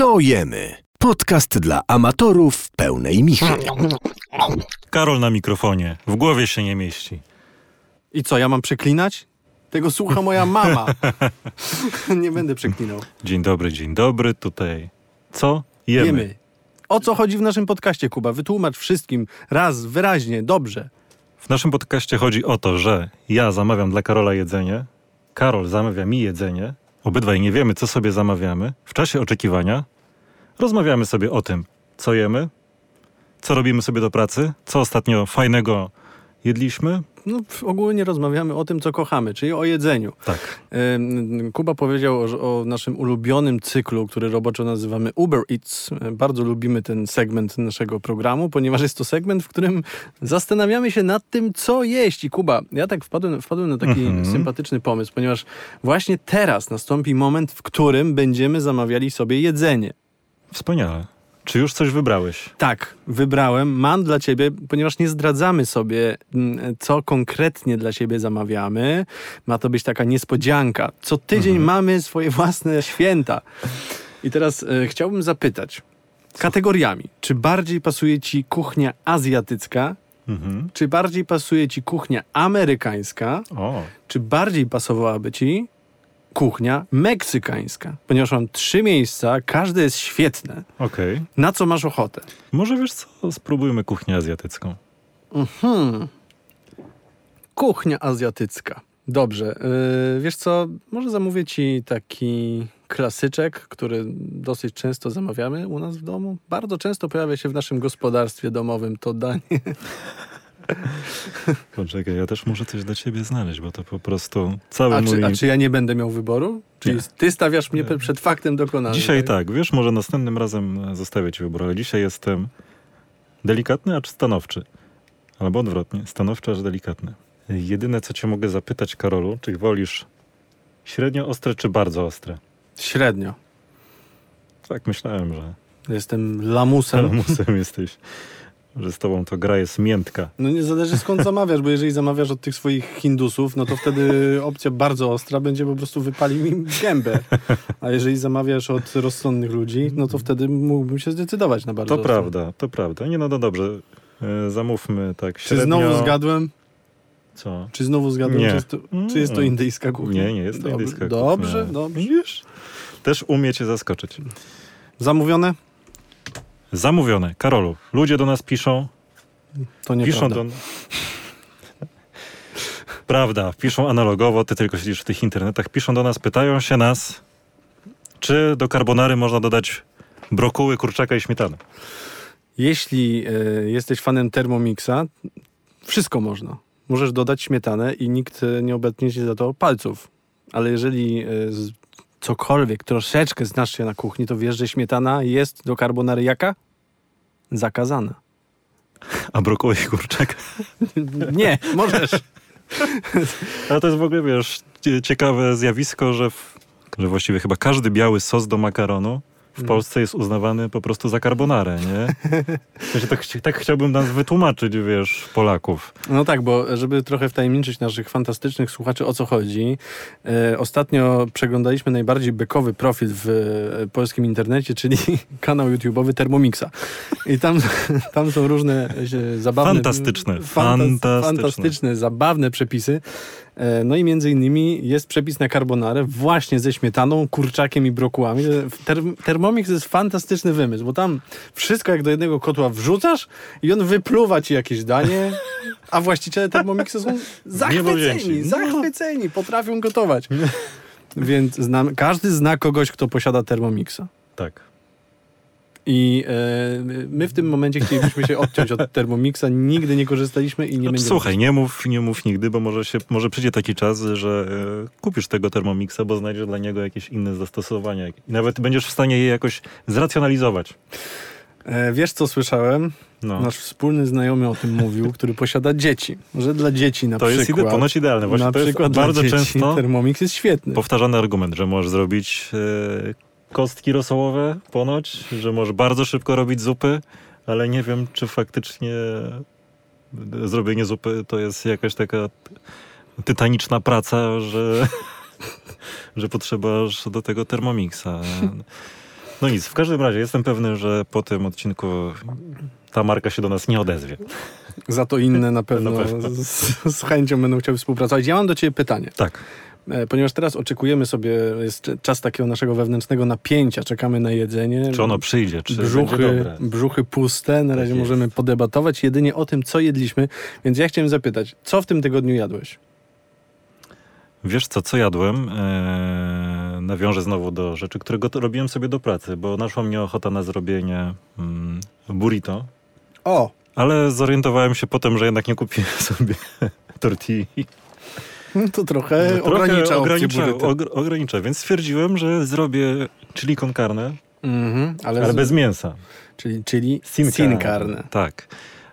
Co jemy? Podcast dla amatorów pełnej michy. Karol na mikrofonie. W głowie się nie mieści. I co, ja mam przeklinać? Tego słucha moja mama. nie będę przeklinał. Dzień dobry, dzień dobry. Tutaj co jemy? Jemy. O co chodzi w naszym podcaście, Kuba? Wytłumacz wszystkim raz, wyraźnie, dobrze. W naszym podcaście chodzi o to, że ja zamawiam dla Karola jedzenie, Karol zamawia mi jedzenie, obydwaj nie wiemy, co sobie zamawiamy. W czasie oczekiwania rozmawiamy sobie o tym, co jemy, co robimy sobie do pracy, co ostatnio fajnego jedliśmy. No, ogólnie rozmawiamy o tym, co kochamy, czyli o jedzeniu. Tak. Kuba powiedział o, o naszym ulubionym cyklu, który roboczo nazywamy Uber Eats. Bardzo lubimy ten segment naszego programu, ponieważ jest to segment, w którym zastanawiamy się nad tym, co jeść. I Kuba, ja tak wpadłem, wpadłem na taki Mhm. sympatyczny pomysł, ponieważ właśnie teraz nastąpi moment, w którym będziemy zamawiali sobie jedzenie. Wspaniale. Czy już coś wybrałeś? Tak, wybrałem. Mam dla ciebie, ponieważ nie zdradzamy sobie, mm, co konkretnie dla ciebie zamawiamy. Ma to być taka niespodzianka. Co tydzień mamy swoje własne święta. I teraz e, chciałbym zapytać kategoriami. Czy bardziej pasuje ci kuchnia azjatycka, Mhm. czy bardziej pasuje ci kuchnia amerykańska, O, czy bardziej pasowałaby ci kuchnia meksykańska? Ponieważ mam trzy miejsca, każde jest świetne. okej. Na co masz ochotę? Może wiesz co, spróbujmy kuchnię azjatycką. Hmm. Kuchnia azjatycka. Dobrze. Yy, wiesz co, może zamówię ci taki klasyczek, który dosyć często zamawiamy u nas w domu. Bardzo często pojawia się w naszym gospodarstwie domowym to danie. Poczekaj, ja też muszę coś dla ciebie znaleźć, bo to po prostu cały A mój... czy, a czy ja nie będę miał wyboru? Czyli Nie. ty stawiasz mnie przed faktem dokonanym? Dzisiaj tak, wiesz, może następnym razem e, zostawię ci wybór, ale dzisiaj jestem delikatny, acz stanowczy. Albo odwrotnie, stanowczy, acz delikatny. Jedyne, co cię mogę zapytać, Karolu, czy wolisz średnio ostre, czy bardzo ostre? Średnio. Tak, myślałem, że Jestem lamusem. lamusem jesteś, że z tobą to gra jest miętka. No nie zależy skąd zamawiasz, bo jeżeli zamawiasz od tych swoich Hindusów, no to wtedy opcja bardzo ostra będzie po prostu wypali mi gębę. A jeżeli zamawiasz od rozsądnych ludzi, no to wtedy mógłbym się zdecydować na bardzo To ostrą. prawda, to prawda. Nie, no, no dobrze, e, zamówmy tak Czy średnio... znowu zgadłem? Co? Czy znowu zgadłem? Nie. Czy jest to, czy jest to Mm. indyjska kuchnia? Nie, nie jest to indyjska Dobrze, kuchnia. dobrze. Widzisz? Też umie cię zaskoczyć. Zamówione? Zamówione. Karolu, ludzie do nas piszą. To nie piszą do... Prawda, piszą analogowo, ty tylko siedzisz w tych internetach. Piszą do nas, pytają się nas, czy do carbonary można dodać brokuły, kurczaka i śmietany. Jeśli e, jesteś fanem Thermomixa, wszystko można. Możesz dodać śmietanę i nikt e, nie obetnie ci za to palców. Ale jeżeli z, cokolwiek, troszeczkę znasz się na kuchni, to wiesz, że śmietana jest do carbonary jaka? Zakazana. A brokuły i kurczak? Nie, możesz. Ale to jest w ogóle, wiesz, cie- ciekawe zjawisko, że, w, że właściwie chyba każdy biały sos do makaronu w Polsce jest uznawany po prostu za carbonarę, nie? W sensie tak, tak chciałbym nas wytłumaczyć, wiesz, Polaków. No tak, bo żeby trochę wtajemniczyć naszych fantastycznych słuchaczy o co chodzi, e, ostatnio przeglądaliśmy najbardziej bekowy profil w e, polskim internecie, czyli kanał YouTube'owy Thermomixa. I tam, tam są różne e, zabawne... Fantastyczne, fantas- fantastyczne. Fantastyczne, zabawne przepisy. E, no i między innymi jest przepis na carbonarę właśnie ze śmietaną, kurczakiem i brokułami. Ter- Thermomix to jest fantastyczny wymysł, bo tam wszystko jak do jednego kotła wrzucasz i on wypluwa ci jakieś danie, a właściciele Thermomixa są zachwyceni. No. zachwyceni, potrafią gotować. Więc znam, każdy zna kogoś, kto posiada Thermomixa. Tak. I e, my w tym momencie chcielibyśmy się odciąć od Thermomixa, nigdy nie korzystaliśmy i nie No, będziemy. słuchaj, nie mów, nie mów nigdy, bo może, się, może przyjdzie taki czas, że e, kupisz tego Thermomixa, bo znajdziesz dla niego jakieś inne zastosowania. I nawet będziesz w stanie je jakoś zracjonalizować. E, wiesz, co słyszałem? No. Nasz wspólny znajomy o tym mówił, który posiada dzieci. Że dla dzieci na To przykład. jest ide- ponoć idealne. Właśnie na to jest przykład bardzo dla dzieci często Thermomix jest świetny. powtarzany argument, że możesz zrobić e, kostki rosołowe ponoć, że możesz bardzo szybko robić zupy, ale nie wiem, czy faktycznie zrobienie zupy to jest jakaś taka tytaniczna praca, że, że potrzeba aż do tego Thermomixa. No nic, w każdym razie jestem pewny, że po tym odcinku ta marka się do nas nie odezwie. Za to inne na pewno, Na pewno. Z, z chęcią będą chciały współpracować. Ja mam do ciebie pytanie. Tak. E, Ponieważ teraz oczekujemy sobie, jest czas takiego naszego wewnętrznego napięcia, czekamy na jedzenie. Czy ono przyjdzie, czy brzuchy, dobre? brzuchy puste, na Tak razie jest. możemy podebatować jedynie o tym, co jedliśmy. Więc ja chciałem zapytać, co w tym tygodniu jadłeś? Wiesz co, co jadłem? Eee, nawiążę znowu do rzeczy, które robiłem sobie do pracy, bo naszła mnie ochota na zrobienie mm, burrito, O, ale zorientowałem się potem, że jednak nie kupiłem sobie tortilli. To trochę No, trochę ogranicza, ogranicza, ogranicza, ogr- ogranicza, więc stwierdziłem, że zrobię chili con carne, mhm, ale, ale z- bez mięsa. Czyli, czyli Sin sin carne. Tak.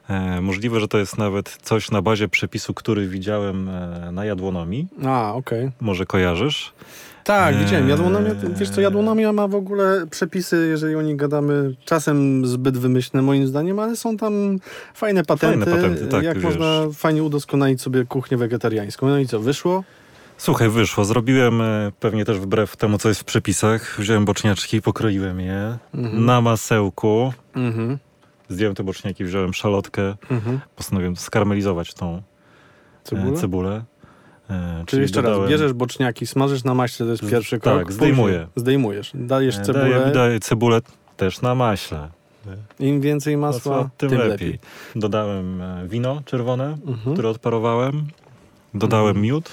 E, możliwe, że to jest nawet coś na bazie przepisu, który widziałem e, na jadłonomii. A, okej. Może kojarzysz? Tak, Eee. widziałem. Jadłonomia, wiesz co, jadłonomia ma w ogóle przepisy, jeżeli o nich gadamy, czasem zbyt wymyślne moim zdaniem, ale są tam fajne patenty, Fajne patenty, tak, jak wiesz. można fajnie udoskonalić sobie kuchnię wegetariańską. No i co, wyszło? Słuchaj, wyszło. Zrobiłem e, pewnie też wbrew temu, co jest w przepisach. Wziąłem boczniaczki, pokroiłem je Mhm. na masełku. Mhm, Zdjąłem te boczniaki, wziąłem szalotkę. mhm. Postanowiłem skarmelizować tą Cebulę? e, cebulę. E, Czyli jeszcze raz, dodałem- bierzesz boczniaki, smażysz na maśle, to jest Z- pierwszy tak, krok. zdejmuję. Później Zdejmujesz. Dajesz e, cebulę, Daję, daję cebulę też na maśle. im więcej masła, Masła, tym, lepiej. Dodałem e, wino czerwone, Mhm. które odparowałem. Dodałem Mhm. miód.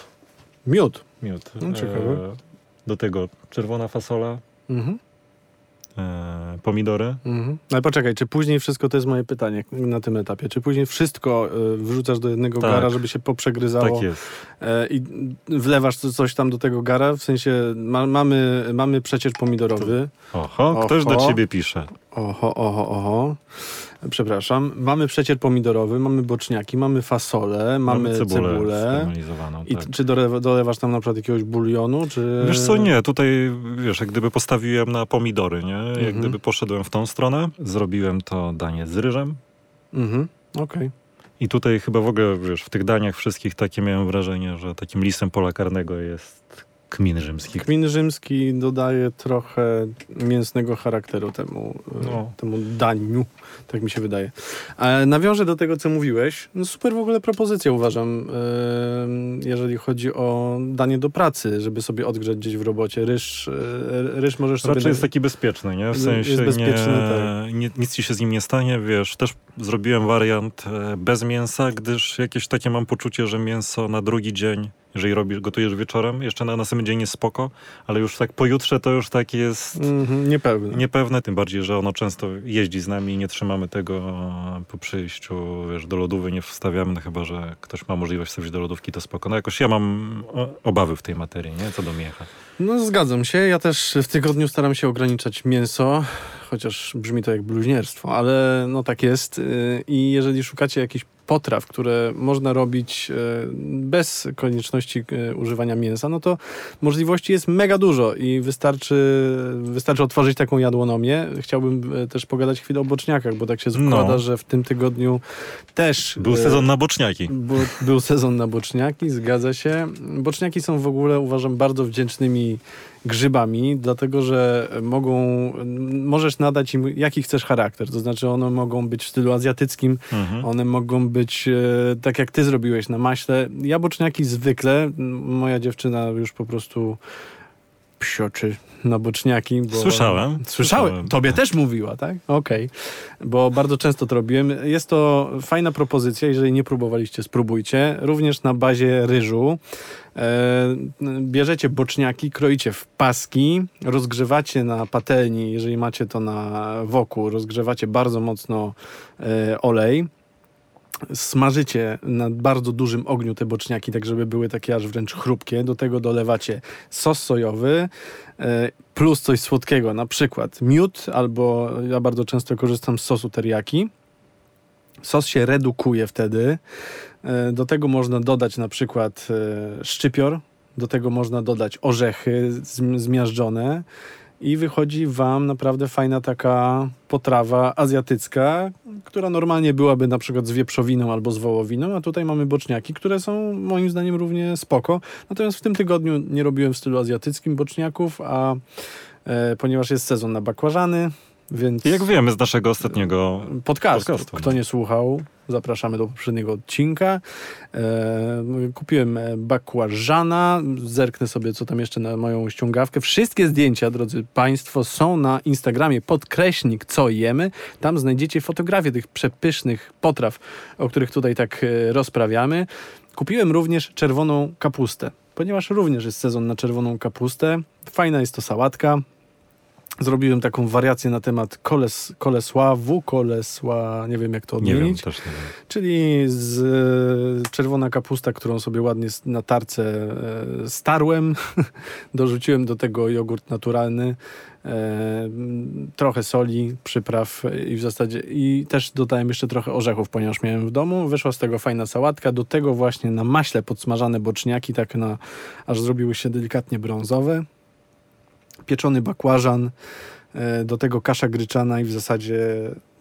Miód. miód. No, ciekawe. do tego czerwona fasola, Mhm. E, pomidory. Mhm. Ale poczekaj, czy później wszystko, to jest moje pytanie na tym etapie, czy później wszystko y, wrzucasz do jednego Tak. gara, żeby się poprzegryzało Tak jest. e, i wlewasz co- coś tam do tego gara? W sensie ma, mamy, mamy przecier pomidorowy. Oho, ktoś do Oho. ciebie pisze. Oho, oho, oho. Przepraszam. Mamy przecier pomidorowy, mamy boczniaki, mamy fasolę, mamy, cebulę, cebulę. skarmelizowaną. I tak. czy dolewa, dolewasz tam na przykład jakiegoś bulionu, czy... Wiesz co, nie, tutaj wiesz, jak gdyby postawiłem na pomidory, nie? Jak Mhm. gdyby poszedłem w tą stronę, zrobiłem to danie z ryżem Mhm, okej. i tutaj chyba w ogóle, wiesz, w tych daniach wszystkich takie miałem wrażenie, że takim listem pola karnego jest kmin rzymski. Kmin rzymski dodaje trochę mięsnego charakteru temu, e, No. temu daniu, tak mi się wydaje. Ale nawiążę do tego, co mówiłeś. No super w ogóle propozycja uważam, e, jeżeli chodzi o danie do pracy, żeby sobie odgrzać gdzieś w robocie. Ryż, e, ryż możesz sobie... Raczej jest taki bezpieczny, nie? W Jest sensie bezpieczny, nie, tak. nie, nic ci się z nim nie stanie, wiesz. Też zrobiłem wariant bez mięsa, gdyż jakieś takie mam poczucie, że mięso na drugi dzień, jeżeli robisz, gotujesz wieczorem, jeszcze na następny dzień jest spoko, ale już tak pojutrze to już tak jest Mhm, niepewne. niepewne, tym bardziej, że ono często jeździ z nami i nie trzymamy tego e, po przyjściu, wiesz, do lodówy nie wstawiamy, no chyba, że ktoś ma możliwość wstawić do lodówki, to spoko. No jakoś ja mam obawy w tej materii, nie? Co do miecha. No zgadzam się. Ja też w tygodniu staram się ograniczać mięso, chociaż brzmi to jak bluźnierstwo, ale no tak jest. Yy, I jeżeli szukacie jakichś potraw, które można robić yy, bez konieczności yy, używania mięsa, no to możliwości jest mega dużo i wystarczy, wystarczy otworzyć taką jadłonomię. Chciałbym yy, też pogadać chwilę o boczniakach, bo tak się No. składa, że w tym tygodniu też... Był sezon na boczniaki. Bo, był sezon na boczniaki, zgadza się. Boczniaki są w ogóle, uważam, bardzo wdzięcznymi grzybami, dlatego że mogą, możesz nadać im jaki chcesz charakter. To znaczy one mogą być w stylu azjatyckim, Mhm. one mogą być e, tak jak ty zrobiłeś na maśle. Ja boczniaki zwykle, moja dziewczyna już po prostu psioczy na boczniaki. Bo... Słyszałem. Słyszałem. Tobie też mówiła, tak? Okej. Bo bardzo często to robiłem. Jest to fajna propozycja. Jeżeli nie próbowaliście, spróbujcie. Również na bazie ryżu. E, bierzecie boczniaki, kroicie w paski, rozgrzewacie na patelni, jeżeli macie to na woku, rozgrzewacie bardzo mocno e, olej. Smażycie na bardzo dużym ogniu te boczniaki, tak żeby były takie aż wręcz chrupkie. Do tego dolewacie sos sojowy e, plus coś słodkiego, na przykład miód, albo ja bardzo często korzystam z sosu teriyaki. Sos się redukuje wtedy. E, Do tego można dodać na przykład e, szczypior, do tego można dodać orzechy zm- zmiażdżone i wychodzi wam naprawdę fajna taka potrawa azjatycka, która normalnie byłaby na przykład z wieprzowiną albo z wołowiną, a tutaj mamy boczniaki, które są moim zdaniem równie spoko. Natomiast w tym tygodniu nie robiłem w stylu azjatyckim boczniaków, a e, ponieważ jest sezon na bakłażany, więc Jak wiemy z naszego ostatniego podcastu. podcastu, Kto nie słuchał, zapraszamy do poprzedniego odcinka. E, kupiłem e, bakłażana, zerknę sobie, co tam jeszcze na moją ściągawkę. Wszystkie zdjęcia, drodzy Państwo, są na Instagramie podkreśnik co jemy. Tam znajdziecie fotografię tych przepysznych potraw, o których tutaj tak e, rozprawiamy. Kupiłem również czerwoną kapustę, ponieważ również jest sezon na czerwoną kapustę. Fajna jest to sałatka. Zrobiłem taką wariację na temat koles, kolesławu, kolesła, nie wiem jak to Nie wiem, odmienić. też nie wiem. Czyli z e, czerwona kapusta, którą sobie ładnie na tarce e, starłem. Dorzuciłem do tego jogurt naturalny, e, trochę soli, przypraw i w zasadzie i też dodałem jeszcze trochę orzechów, ponieważ miałem w domu. Wyszła z tego fajna sałatka. Do tego właśnie na maśle podsmażane boczniaki, tak na aż zrobiły się delikatnie brązowe. Pieczony bakłażan, e, do tego kasza gryczana i w zasadzie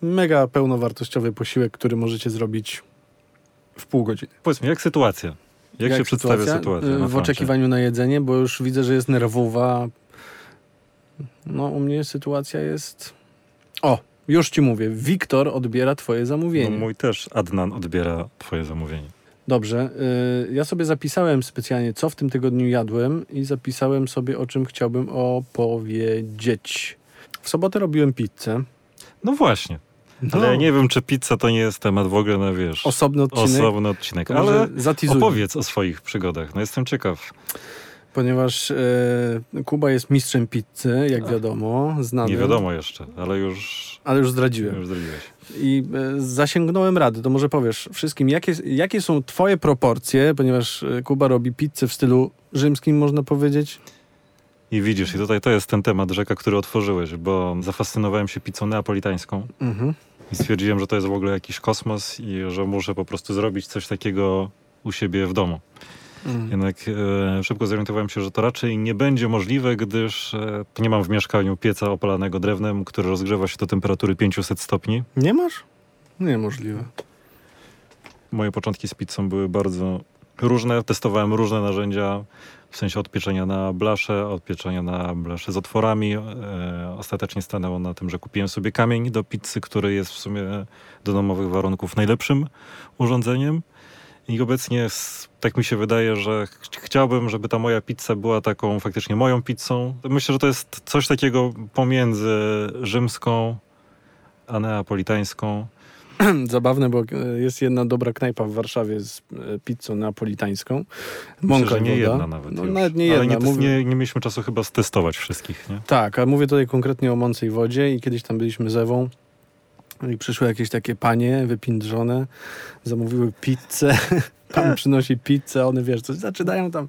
mega pełnowartościowy posiłek, który możecie zrobić w pół godziny. Powiedz mi, jak sytuacja? Jak, się przedstawia sytuacja? Na W oczekiwaniu na jedzenie, bo już widzę, że jest nerwowa. No, u mnie sytuacja jest. O, już ci mówię. Wiktor odbiera twoje No, zamówienie. mój też Adnan odbiera twoje zamówienie. Dobrze. y, ja sobie zapisałem specjalnie, co w tym tygodniu jadłem i zapisałem sobie, o czym chciałbym opowiedzieć. W sobotę robiłem pizzę. No właśnie. Ale ja nie wiem, czy pizza to nie jest temat w ogóle na, wiesz, Osobny odcinek. osobny odcinek. Ale zatizuję. opowiedz o swoich przygodach. No jestem ciekaw. Ponieważ e, Kuba jest mistrzem pizzy, jak wiadomo, znany. Nie wiadomo jeszcze, ale już, Ale już zdradziłem. już zrobiłeś. I e, zasięgnąłem rady, to może powiesz wszystkim, jakie, jakie są twoje proporcje, ponieważ e, Kuba robi pizzę w stylu rzymskim, można powiedzieć. I widzisz, i tutaj to jest ten temat rzeka, który otworzyłeś, bo zafascynowałem się pizzą neapolitańską Mhm. i stwierdziłem, że to jest w ogóle jakiś kosmos i że muszę po prostu zrobić coś takiego u siebie w domu. Mhm. Jednak e, szybko zorientowałem się, że to raczej nie będzie możliwe, gdyż e, nie mam w mieszkaniu pieca opalanego drewnem, który rozgrzewa się do temperatury 500 stopni. Nie masz? Niemożliwe. Moje początki z pizzą były bardzo różne. Testowałem różne narzędzia, w sensie od pieczenia na blasze, od pieczenia na blasze z otworami. E, ostatecznie stanęło na tym, że kupiłem sobie kamień do pizzy, który jest w sumie do domowych warunków najlepszym urządzeniem. I obecnie tak mi się wydaje, że ch- chciałbym, żeby ta moja pizza była taką faktycznie moją pizzą. Myślę, że to jest coś takiego pomiędzy rzymską a neapolitańską. Zabawne, bo e, jest jedna dobra knajpa w Warszawie z e, pizzą napolitańską. Myślę, Mąka że nie jedna nawet No, nawet nie Ale jedna. nie, Mówię- nie, nie mieliśmy czasu chyba stestować wszystkich, nie? Tak, a mówię tutaj konkretnie o Mącej Wodzie i kiedyś tam byliśmy z Ewą i przyszły jakieś takie panie wypindrzone, zamówiły pizzę, pan przynosi pizzę, one wiesz, coś zaczynają tam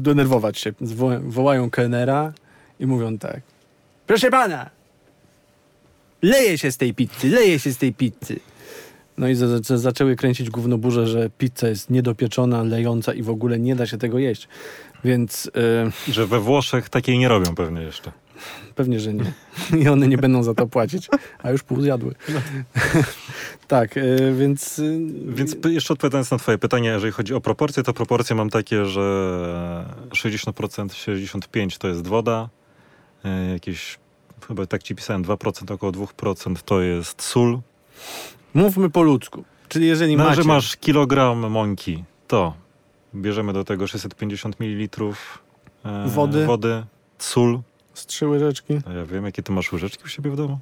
denerwować się, wołają kelnera i mówią tak, proszę pana, leje się z tej pizzy, leje się z tej pizzy. No i za, za, zaczęły kręcić gównoburze, że pizza jest niedopieczona, lejąca i w ogóle nie da się tego jeść. Więc... Yy, Że we Włoszech takiej nie robią pewnie jeszcze. Pewnie, że nie. I one nie będą za to płacić, a już pół zjadły. tak, y, więc... y, Więc jeszcze odpowiadając na twoje pytanie, jeżeli chodzi o proporcje, to proporcje mam takie, że 60%, 65% to jest woda, e, jakieś, chyba tak ci pisałem, 2%, około 2% to jest sól. Mówmy po ludzku. Czyli jeżeli No, macie... że masz kilogram mąki, to bierzemy do tego 650 ml e, Wody. wody, sól. Z trzy łyżeczki? A ja wiem, jakie ty masz łyżeczki u siebie w domu?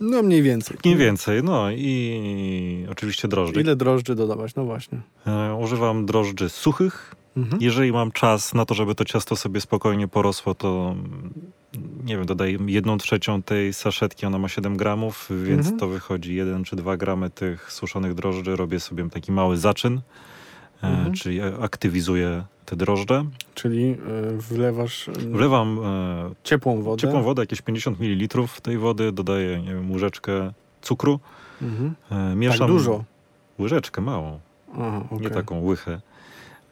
No mniej więcej. Mniej więcej, no i oczywiście drożdży. Ile drożdży dodawać? No właśnie. E, używam drożdży suchych. Mhm. Jeżeli mam czas na to, żeby to ciasto sobie spokojnie porosło, to mm, nie wiem, dodaję jedną trzecią tej saszetki, ona ma 7 gramów, więc Mhm. to wychodzi 1 czy 2 gramy tych suszonych drożdży. Robię sobie taki mały zaczyn, e, Mhm. czyli aktywizuję te drożdże. Czyli y, wlewasz y, Wlewam e, ciepłą wodę. ciepłą wodę, jakieś 50 ml tej wody, dodaję nie wiem, łyżeczkę cukru, Mhm. e, mieszam Tak dużo. łyżeczkę małą. Aha, okej. nie taką łychę,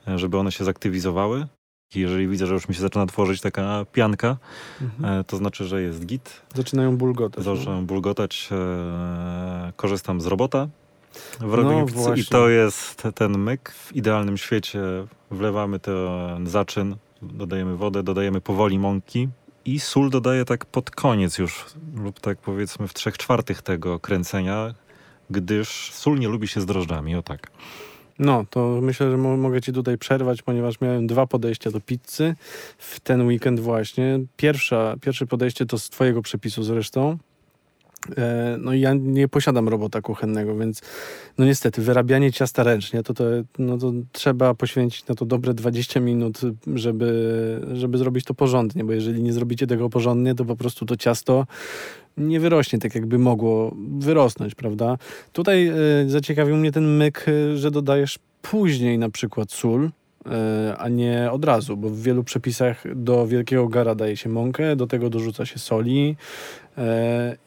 e, żeby one się zaktywizowały. I jeżeli widzę, że już mi się zaczyna tworzyć taka pianka, Mhm. e, to znaczy, że jest git. Zaczynają bulgotać. no. Zacząłem bulgotać, e, korzystam z robota w pizzy i właśnie. to jest ten myk. W idealnym świecie wlewamy ten zaczyn, dodajemy wodę, dodajemy powoli mąki I sól dodaję tak pod koniec już, lub tak powiedzmy w trzech czwartych tego kręcenia, gdyż sól nie lubi się z drożdżami, o tak. No, to myślę, że mo mogę ci tutaj przerwać, ponieważ miałem dwa podejścia do pizzy w ten weekend właśnie. Pierwsza, pierwsze podejście to z twojego przepisu zresztą. E, no i ja nie posiadam robota kuchennego, więc no niestety wyrabianie ciasta ręcznie, to, to, no to trzeba poświęcić na to dobre 20 minut, żeby, żeby zrobić to porządnie, bo jeżeli nie zrobicie tego porządnie, to po prostu to ciasto nie wyrośnie tak, jakby mogło wyrosnąć, prawda? Tutaj y, zaciekawił mnie ten myk, y, że dodajesz później na przykład sól, a nie od razu, bo w wielu przepisach do wielkiego gara daje się mąkę, do tego dorzuca się soli, E,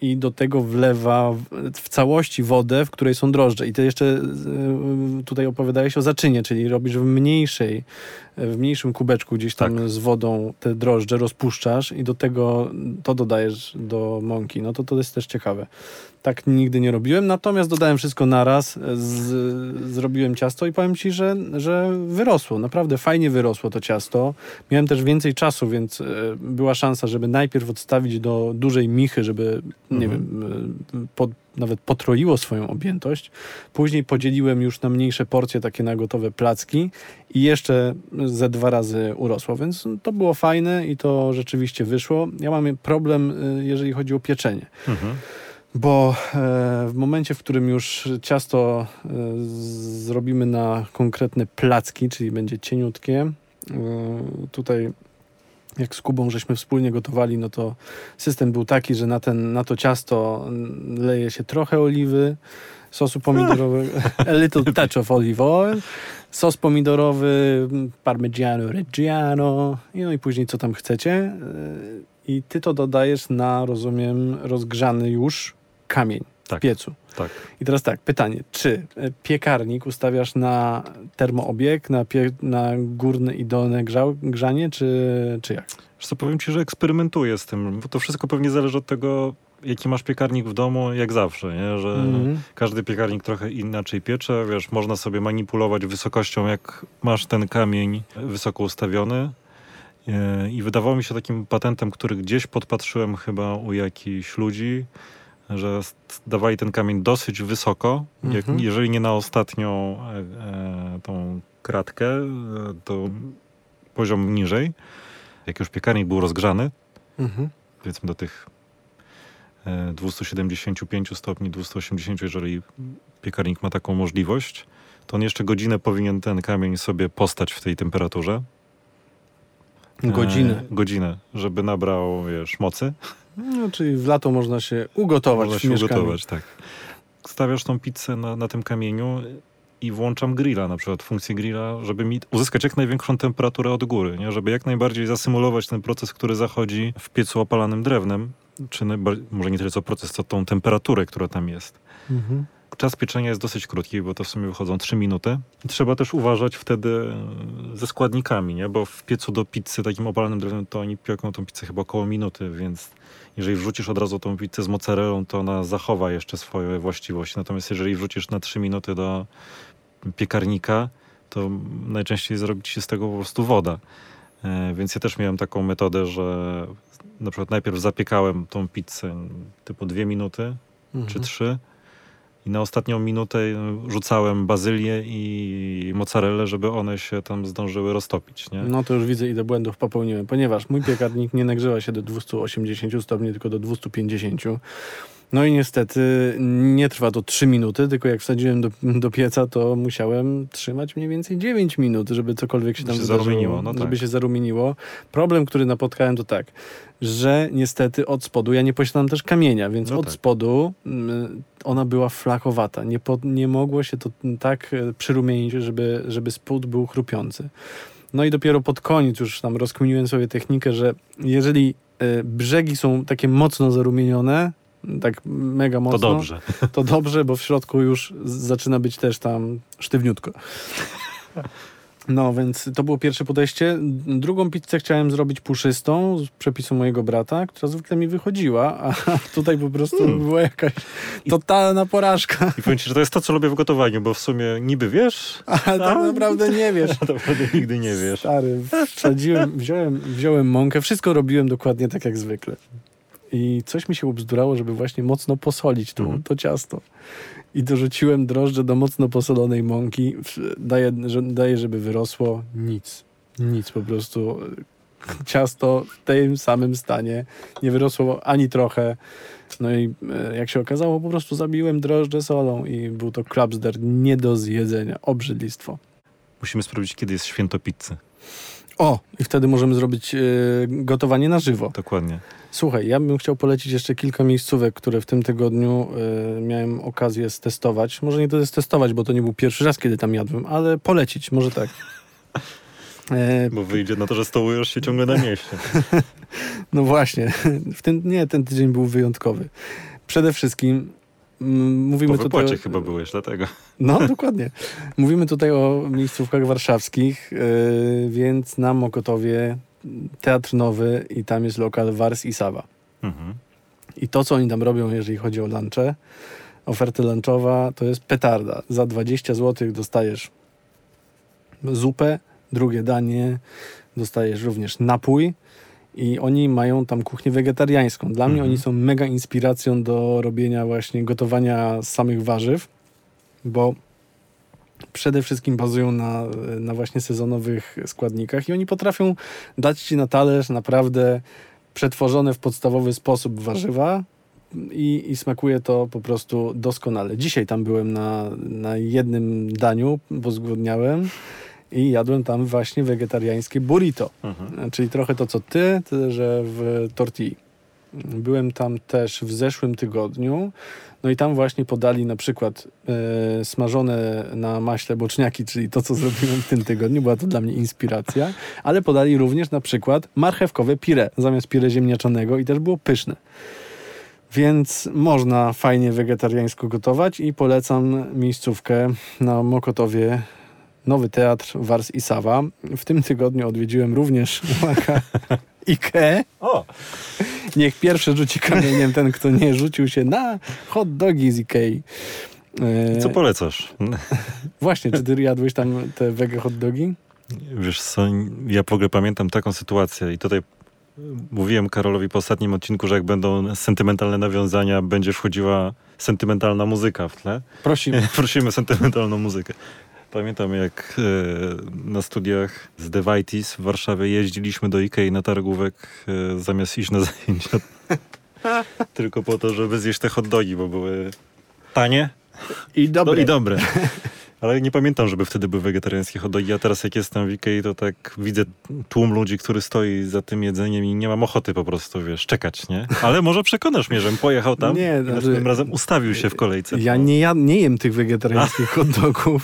i do tego wlewa w całości wodę, w której są drożdże. I ty jeszcze e, tutaj opowiadałeś o zaczynie, czyli robisz w mniejszej, w mniejszym kubeczku gdzieś tam tak. z wodą te drożdże, rozpuszczasz i do tego to dodajesz do mąki. No to to jest też ciekawe. Tak nigdy nie robiłem, natomiast dodałem wszystko naraz, z, zrobiłem ciasto i powiem ci, że, że wyrosło. Naprawdę fajnie wyrosło to ciasto. Miałem też więcej czasu, więc e, była szansa, żeby najpierw odstawić do dużej michy, żeby, nie mhm. wiem, e, nawet potroiło swoją objętość. Później podzieliłem już na mniejsze porcje, takie na gotowe placki i jeszcze ze dwa razy urosło, więc to było fajne i to rzeczywiście wyszło. Ja mam problem, e, jeżeli chodzi o pieczenie. Mhm bo e, w momencie, w którym już ciasto zrobimy na konkretne placki, czyli będzie cieniutkie, tutaj jak z Kubą żeśmy wspólnie gotowali, no to system był taki, że na, ten, na to ciasto leje się trochę oliwy, sosu pomidorowego, a little touch of olive oil, sos pomidorowy, parmigiano reggiano, no i później co tam chcecie. I ty to dodajesz na, rozumiem, rozgrzany już kamień tak, w piecu. Tak. I teraz tak, pytanie, czy e, piekarnik ustawiasz na termoobieg, na, pie, na górne i dolne grzał, grzanie, czy, czy jak? Co, powiem ci, że eksperymentuję z tym, bo to wszystko pewnie zależy od tego, jaki masz piekarnik w domu, jak zawsze, nie? że mm. każdy piekarnik trochę inaczej piecze, wiesz, można sobie manipulować wysokością, jak masz ten kamień wysoko ustawiony, e, i wydawało mi się takim patentem, który gdzieś podpatrzyłem chyba u jakichś ludzi, że dawali ten kamień dosyć wysoko, jak, mhm. jeżeli nie na ostatnią e, e, tą kratkę, e, to poziom niżej. Jak już piekarnik był rozgrzany, mhm. powiedzmy do tych 275 e, stopni, 280, jeżeli piekarnik ma taką możliwość, to on jeszcze godzinę powinien ten kamień sobie postać w tej temperaturze. Godzinę. E, godzinę, żeby nabrał, wiesz, mocy. No, czyli w lato można się ugotować Można się ugotować, tak. Stawiasz tą pizzę na, na tym kamieniu i włączam grilla, na przykład funkcję grilla, żeby mi uzyskać jak największą temperaturę od góry, nie? żeby jak najbardziej zasymulować ten proces, który zachodzi w piecu opalanym drewnem, czy może nie tyle co proces, co tą temperaturę, która tam jest. Mhm. Czas pieczenia jest dosyć krótki, bo to w sumie wychodzą 3 minuty. Trzeba też uważać wtedy e, ze składnikami, nie? bo w piecu do pizzy takim opalanym drewnem to oni pieką tą pizzę chyba około minuty, więc jeżeli wrzucisz od razu tą pizzę z mozzarellą, to ona zachowa jeszcze swoje właściwości. Natomiast jeżeli wrzucisz na 3 minuty do piekarnika, to najczęściej zrobić się z tego po prostu woda. E, więc ja też miałem taką metodę, że na przykład najpierw zapiekałem tą pizzę typu 2 minuty mhm. czy 3 i na ostatnią minutę rzucałem bazylię i mozzarellę, żeby one się tam zdążyły roztopić. Nie? No to już widzę, ile błędów popełniłem, ponieważ mój piekarnik nie nagrzewa się do 280 stopni, tylko do 250. No i niestety nie trwa to 3 minuty, tylko jak wsadziłem do, do pieca, to musiałem trzymać mniej więcej 9 minut, żeby cokolwiek się tam się zarumieniło, no żeby tak. się zarumieniło. Problem, który napotkałem to tak, że niestety od spodu, ja nie posiadam też kamienia, więc no od tak. spodu mm, ona była flakowata. Nie, po, nie mogło się to tak e, przyrumienić, żeby, żeby spód był chrupiący. No i dopiero pod koniec już tam rozkminiłem sobie technikę, że jeżeli y, brzegi są takie mocno zarumienione, tak mega mocno. To dobrze. To dobrze, bo w środku już zaczyna być też tam sztywniutko. No, więc to było pierwsze podejście. Drugą pizzę chciałem zrobić puszystą z przepisu mojego brata, która zwykle mi wychodziła, a tutaj po prostu Hmm. była jakaś totalna porażka. I powiem ci, że to jest to, co lubię w gotowaniu, bo w sumie niby wiesz, A tak naprawdę nie wiesz. a naprawdę nigdy nie wiesz. Stary, wsadziłem, wziąłem, wziąłem mąkę, wszystko robiłem dokładnie tak jak zwykle. I coś mi się ubzdurało, żeby właśnie mocno posolić to, Mhm. to ciasto. I dorzuciłem drożdże do mocno posolonej mąki. Daję, daję, żeby wyrosło. Nic. Nic po prostu. Ciasto w tym samym stanie. Nie wyrosło ani trochę. No i e, jak się okazało, po prostu zabiłem drożdże solą i był to klapsder nie do zjedzenia. Obrzydlistwo. Musimy sprawdzić, kiedy jest święto pizzy. O, i wtedy możemy zrobić e, gotowanie na żywo. Dokładnie. Słuchaj, ja bym chciał polecić jeszcze kilka miejscówek, które w tym tygodniu e, miałem okazję stestować. Może nie to jest testować, bo to nie był pierwszy raz, kiedy tam jadłem, ale polecić, może tak. E, Bo wyjdzie na to, że stołujesz się ciągle na mieście. no właśnie, w ten, nie, ten tydzień był wyjątkowy. Przede wszystkim mówimy Po tutaj... chyba byłeś, dlatego. No, dokładnie. Mówimy tutaj o miejscówkach warszawskich, yy, więc na Mokotowie Teatr Nowy i tam jest lokal Wars i Sawa. Mhm. I to, co oni tam robią, jeżeli chodzi o lunche, oferta lunchowa, to jest petarda. Za 20 zł dostajesz zupę, drugie danie, dostajesz również napój i oni mają tam kuchnię wegetariańską. Dla mnie Mhm. oni są mega inspiracją do robienia właśnie gotowania z samych warzyw, bo przede wszystkim bazują na, na właśnie sezonowych składnikach i oni potrafią dać ci na talerz naprawdę przetworzone w podstawowy sposób warzywa i, i smakuje to po prostu doskonale. Dzisiaj tam byłem na, na jednym daniu, bo zgłodniałem i jadłem tam właśnie wegetariańskie burrito. Mhm. Czyli trochę to, co ty, tyle że w tortilli. Byłem tam też w zeszłym tygodniu. No i tam właśnie podali na przykład e, smażone na maśle boczniaki, czyli to, co zrobiłem w tym tygodniu. Była to dla mnie inspiracja. Ale podali również na przykład marchewkowe pire zamiast pire ziemniaczanego i też było pyszne. Więc można fajnie wegetariańsko gotować i polecam miejscówkę na Mokotowie Nowy Teatr Wars i Sawa. W tym tygodniu odwiedziłem również uwaga, Ike. O! Niech pierwszy rzuci kamieniem ten, kto nie rzucił się na hot dogi z Ikei. E, Co polecasz? Właśnie, czy ty jadłeś tam te wege hot dogi? Wiesz co, ja w ogóle pamiętam taką sytuację i tutaj mówiłem Karolowi po ostatnim odcinku, że jak będą sentymentalne nawiązania, będzie wchodziła sentymentalna muzyka w tle. Prosimy. Prosimy sentymentalną muzykę. Pamiętam jak e, na studiach z Devitis w Warszawie jeździliśmy do Ikei na targówek e, zamiast iść na zajęcia. Tylko po to, żeby zjeść te hot dogi, bo były tanie I no, dobre. i dobre. Ale nie pamiętam, żeby wtedy były wegetariańskie hot dogi. A teraz jak jestem w Ikei, to tak widzę tłum ludzi, który stoi za tym jedzeniem i nie mam ochoty po prostu, wiesz, czekać, nie? Ale może przekonasz mnie, żebym pojechał tam Nie, i znaczy- następnym razem ustawił się w kolejce. Ja nie, ja nie jem tych wegetariańskich hot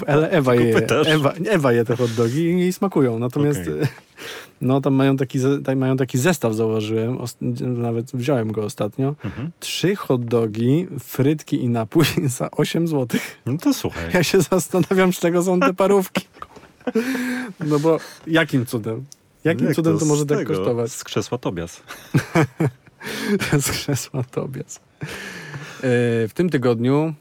ale Ewa je. Ewa, Ewa je te hot i jej smakują. Natomiast Okej. No tam mają taki, tam mają taki zestaw, zauważyłem. Nawet wziąłem go ostatnio. Mhm. Trzy hot dogi, frytki i napój za 8 zł. No to słuchaj. Ja się zastanawiam, z czego są te parówki. No bo jakim cudem? Jakim Jak cudem to, z może tak tego, kosztować? Z krzesła Tobias. z krzesła Tobias. E, w tym tygodniu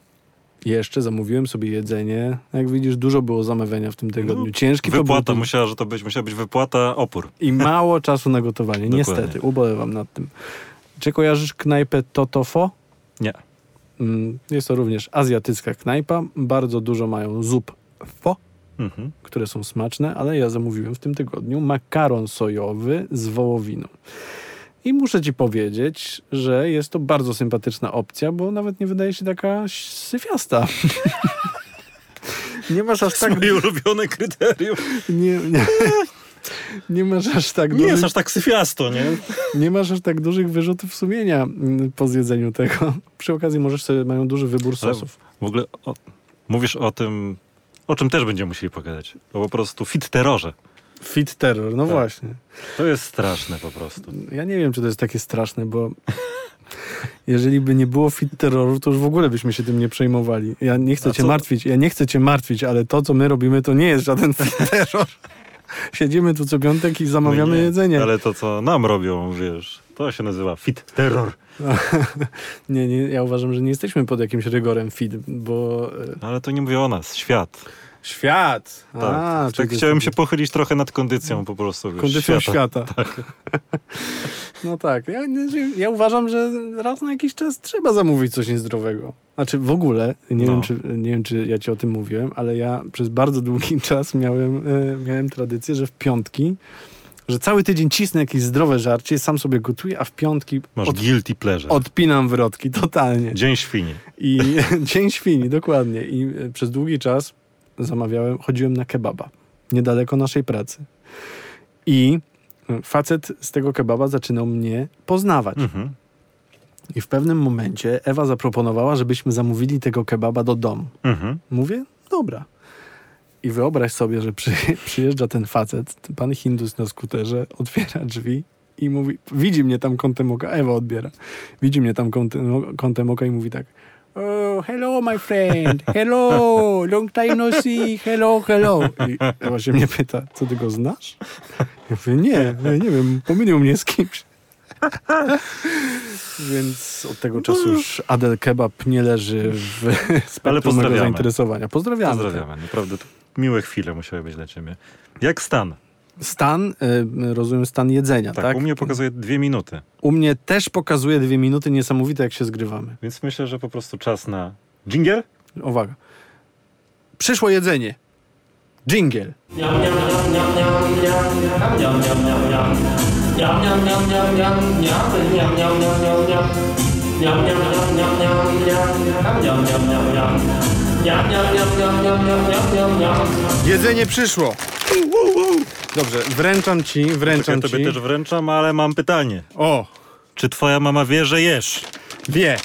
jeszcze zamówiłem sobie jedzenie. Jak widzisz, dużo było zamawiania w tym tygodniu. Ciężki to Wypłata, był musiała, że to być, musiała być wypłata, opór. i mało czasu na gotowanie. Niestety, ubolewam nad tym. Czy kojarzysz knajpę Totofo? Nie. Mm, Jest to również azjatycka knajpa. Bardzo dużo mają zup fo, Mhm. które są smaczne, ale ja zamówiłem w tym tygodniu makaron sojowy z wołowiną. I muszę ci powiedzieć, że jest to bardzo sympatyczna opcja, bo nawet nie wydaje się taka syfiasta. nie masz aż tak... Moje ulubione kryterium. Nie, nie, nie masz aż tak Nie dużych, jest aż tak syfiasto, nie? nie masz aż tak dużych wyrzutów sumienia mm, po zjedzeniu tego. Przy okazji możesz sobie, mają duży wybór Ale sosów. W ogóle o, mówisz o tym, o czym też będziemy musieli pogadać. O po prostu fit terrorze. Fit terror, no Tak. właśnie. To jest straszne po prostu. Ja nie wiem, czy to jest takie straszne, bo Jeżeli by nie było fit terroru, to już w ogóle byśmy się tym nie przejmowali. Ja nie chcę A cię co- martwić, ja nie chcę cię martwić, ale to, co my robimy, to nie jest żaden fit terror. Siedzimy tu co piątek i zamawiamy No nie, jedzenie. Ale to, co nam robią, wiesz, to się nazywa fit terror. Nie, nie, ja uważam, że nie jesteśmy pod jakimś rygorem fit, bo e, Ale to nie mówię o nas, świat. Świat. Tak, A, tak chciałem się pochylić trochę nad kondycją po prostu. Wiesz, kondycją świata. świata. no tak, ja, ja uważam, że raz na jakiś czas trzeba zamówić coś niezdrowego. Znaczy w ogóle, nie, No. wiem, czy, nie wiem, czy ja ci o tym mówiłem, ale ja przez bardzo długi czas miałem, e, miałem tradycję, że w piątki, że cały tydzień cisnę jakieś zdrowe żarcie, sam sobie gotuję, a w piątki Masz od, guilty pleasure. odpinam wrotki totalnie. Dzień świni. I dzień świni, dokładnie. I e, przez długi czas zamawiałem, chodziłem na kebaba, niedaleko naszej pracy. I e, facet z tego kebaba zaczynał mnie poznawać. Mhm. I w pewnym momencie Ewa zaproponowała, żebyśmy zamówili tego kebaba do domu. Mhm. Mówię, dobra. I wyobraź sobie, że przy, przyjeżdża ten facet, ten pan Hindus na skuterze, otwiera drzwi i mówi, widzi mnie tam kątem oka, Ewa odbiera, widzi mnie tam kątem, kątem oka i mówi tak, oh, hello my friend, hello, long time no see, hello, hello. I się mnie pyta, co ty go znasz? Ja mówię, nie, nie, wiem, pomylił mnie z kimś. Więc od tego czasu już Adel Kebab nie leży w spektrum zainteresowania. Pozdrawiamy. Pozdrawiamy. Naprawdę to miłe chwile musiały być dla ciebie. Jak stan? Stan, y, rozumiem, stan jedzenia, Tak, tak? u mnie pokazuje dwie minuty. U mnie też pokazuje dwie minuty niesamowite, jak się zgrywamy. Więc myślę, że po prostu czas na dżingiel. Uwaga. Przyszło jedzenie. Jingle. Jedzenie przyszło. Dobrze, wręczam ci, Ja wręczam tobie ci. też wręczam, ale mam pytanie. O, Czy twoja mama wie, że jesz? wie.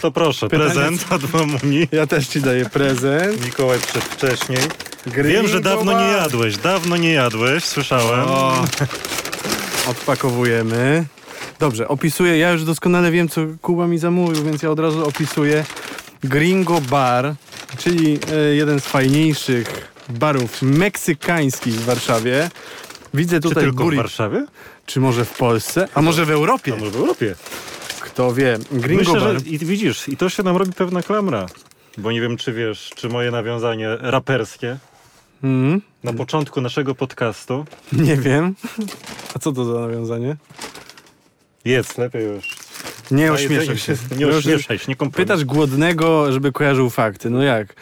To proszę, Pytanie prezent od mamuni. Ja też ci daję prezent. Mikołaj przedwcześniej. Wiem, że dawno nie jadłeś. Dawno nie jadłeś, słyszałem. O, odpakowujemy. Dobrze, opisuję. Ja już doskonale wiem, co Kuba mi zamówił, więc ja od razu opisuję. Gringo Bar, czyli e, jeden z fajniejszych barów meksykańskich w Warszawie. Widzę Czy tutaj tylko w burri- Warszawie? Czy może w Polsce? A może w Europie? A może w Europie? Kto wie. Gringo Myślę, Bar. że i widzisz, i to się nam robi pewna klamra. Bo nie wiem, czy wiesz, czy moje nawiązanie raperskie Mm, na początku naszego podcastu. nie wiem. A co to za nawiązanie? Jedz, lepiej już. Nie ośmieszaj się. Nie ośmieszaj się, nie kompromituj. Pytasz głodnego, żeby kojarzył fakty. No jak?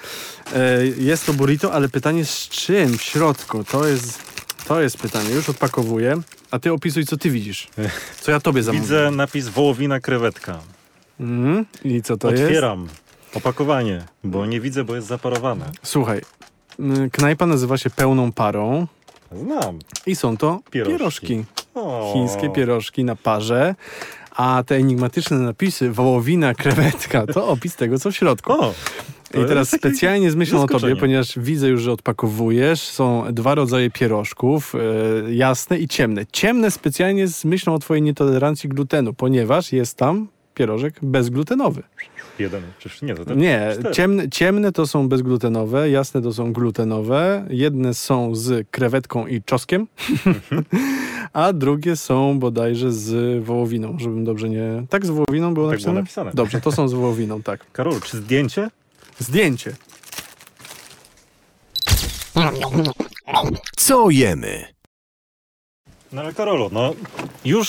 E, jest to burrito, ale pytanie z czym w środku? To jest, to jest pytanie. Już odpakowuję. A ty opisuj, co ty widzisz. Co ja tobie zamówię. Widzę napis wołowina krewetka. Mhm. I co to jest? Otwieram opakowanie, bo nie widzę, bo jest zaparowane. Słuchaj, knajpa nazywa się Pełną Parą Znam. i są to Pierożki. pierożki. Chińskie pierożki na parze. A te enigmatyczne napisy wołowina, krewetka, to opis tego, co w środku. O, I teraz specjalnie z myślą o tobie, ponieważ widzę już, że odpakowujesz. Są dwa rodzaje pierożków, e, jasne i ciemne. Ciemne specjalnie z myślą o twojej nietolerancji glutenu, ponieważ jest tam pierożek bezglutenowy. Jeden, przecież nie, to tak Nie, ciemne, ciemne to są bezglutenowe, jasne to są glutenowe. Jedne są z krewetką i czoskiem, a drugie są bodajże z wołowiną, żebym dobrze nie... Tak, z wołowiną było Tak napisane? było napisane. Dobrze, to są z wołowiną, tak. Karol, czy zdjęcie? Zdjęcie. Co jemy? No ale Karolu, no już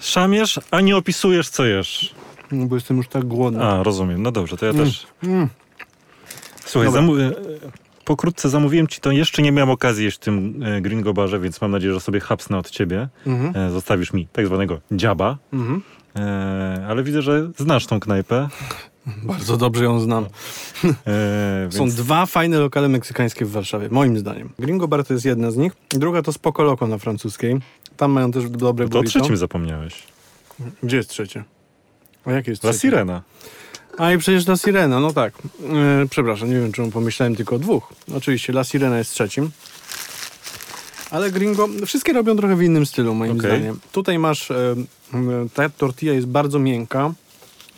szamiesz, a nie opisujesz, co jesz. No, bo jestem już tak głodny. A, rozumiem. No dobrze, to ja Mm. też. Mm. Słuchaj, zamu- e, pokrótce zamówiłem ci to. Jeszcze nie miałem okazji jeść w tym e, gringo barze, więc mam nadzieję, że sobie hapsnę od ciebie. Mhm. E, zostawisz mi tak zwanego dziaba. Mhm. E, ale widzę, że znasz tą knajpę. Bardzo dobrze ją znam. E, Są więc dwa fajne lokale meksykańskie w Warszawie, moim zdaniem. Gringo Bar to jest jedna z nich, druga to Spoko Loco na francuskiej. Tam mają też dobre to o burrito. trzecim zapomniałeś. Gdzie jest trzecie? A jakie jest La trzecie? Sirena. A i przecież La Sirena, no tak. E, przepraszam, nie wiem czemu pomyślałem tylko o dwóch. Oczywiście La Sirena jest trzecim. Ale gringo, wszystkie robią trochę w innym stylu, moim Okej. zdaniem. Tutaj masz, e, ta tortilla jest bardzo miękka,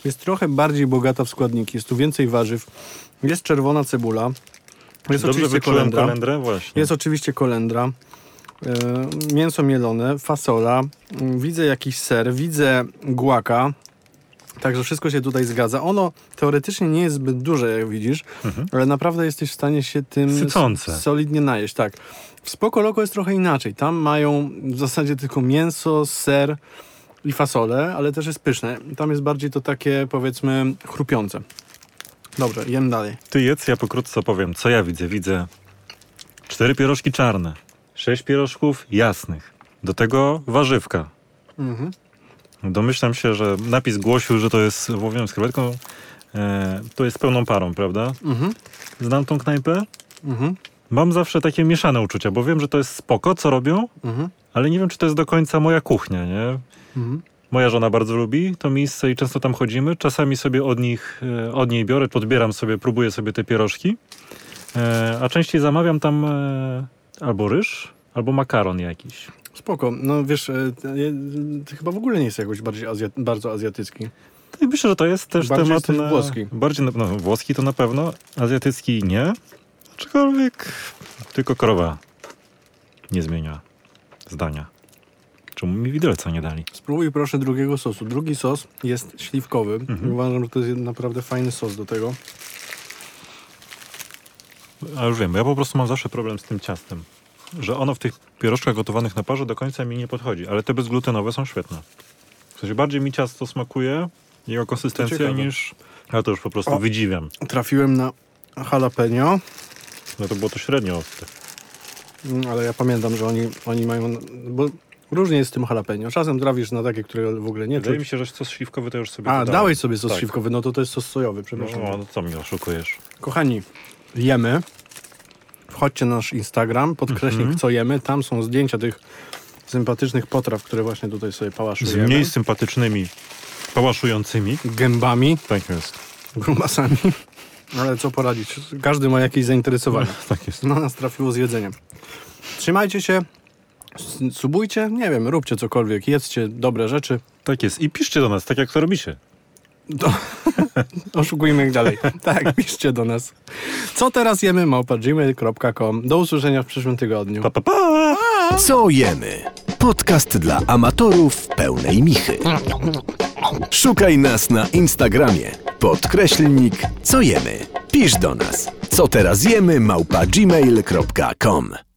jest trochę bardziej bogata w składniki, jest tu więcej warzyw, jest czerwona cebula, jest Dobrze oczywiście kolendra, kolendrę? Właśnie. jest oczywiście kolendra, e, mięso mielone, fasola, widzę jakiś ser, widzę guaka, Także wszystko się tutaj zgadza. Ono teoretycznie nie jest zbyt duże, jak widzisz, ale naprawdę jesteś w stanie się tym Mhm. Sycące. solidnie najeść. Tak. W Spoko Loco jest trochę inaczej. Tam mają w zasadzie tylko mięso, ser i fasolę, ale też jest pyszne. Tam jest bardziej to takie, powiedzmy, chrupiące. Dobrze, jem dalej. Ty jedz, ja pokrótce opowiem, co ja widzę. Widzę cztery pierożki czarne, sześć pierożków jasnych, do tego warzywka. Mhm. Domyślam się, że napis głosił, że to jest wołowina z krewetką. E, to jest pełną parą, prawda? Mhm. Znam tą knajpę. Mhm. Mam zawsze takie mieszane uczucia, bo wiem, że to jest spoko, co robią, Mhm. ale nie wiem, czy to jest do końca moja kuchnia, nie? Mhm. Moja żona bardzo lubi to miejsce i często tam chodzimy. Czasami sobie od nich, e, od niej biorę, podbieram sobie, próbuję sobie te pierożki. E, a częściej zamawiam tam e, albo ryż, albo makaron jakiś. Spoko. No wiesz, e, ty, ty chyba w ogóle nie jest jakoś bardziej azja, bardzo azjatycki. No I myślę, że to jest też Bardziej temat na, włoski. Bardziej na, no, włoski to na pewno, azjatycki nie. Aczkolwiek tylko krowa nie zmienia zdania. Czemu mi widelca nie dali? Spróbuj proszę drugiego sosu. Drugi sos jest śliwkowy. Uważam, że to jest naprawdę fajny sos do tego. A już wiem, ja po prostu mam zawsze problem z tym ciastem. Że ono w tych pierożkach gotowanych na parze do końca mi nie podchodzi, ale te bezglutenowe są świetne. W sensie bardziej mi ciasto smakuje, jego konsystencja niż... Ja to już po prostu O. wydziwiam. Trafiłem na jalapeno, No to było to średnio ostre. mm, ale ja pamiętam, że oni, oni mają... Bo różnie jest z tym jalapeno. Czasem trafisz na takie, które w ogóle nie Wydaje mi czuć. się, że sos śliwkowy to już sobie A, dodałem. dałeś sobie sos Tak. śliwkowy, no to to jest sos sojowy, przepraszam. No, no co mi oszukujesz? Kochani, jemy. Wchodźcie na nasz Instagram, podkreśnik Mhm. co jemy. Tam są zdjęcia tych sympatycznych potraw, które właśnie tutaj sobie Z pałaszujemy. mniej sympatycznymi, pałaszującymi. Gębami, Tak jest. grubasami. Ale co poradzić? Każdy ma jakieś zainteresowanie. Tak jest. No nas trafiło z jedzeniem. Trzymajcie się, subujcie, nie wiem, róbcie cokolwiek, jedzcie dobre rzeczy. Tak jest. I piszcie do nas, tak jak to robicie. Do... Oszukujmy ich dalej. Tak, piszcie do nas. Co teraz jemy? Małpa gmail.com. Do usłyszenia w przyszłym tygodniu. Pa, pa, pa! Co jemy? Podcast dla amatorów pełnej michy. Szukaj nas na Instagramie. Podkreślnik co jemy. Pisz do nas. Co teraz jemy? Małpa gmail.com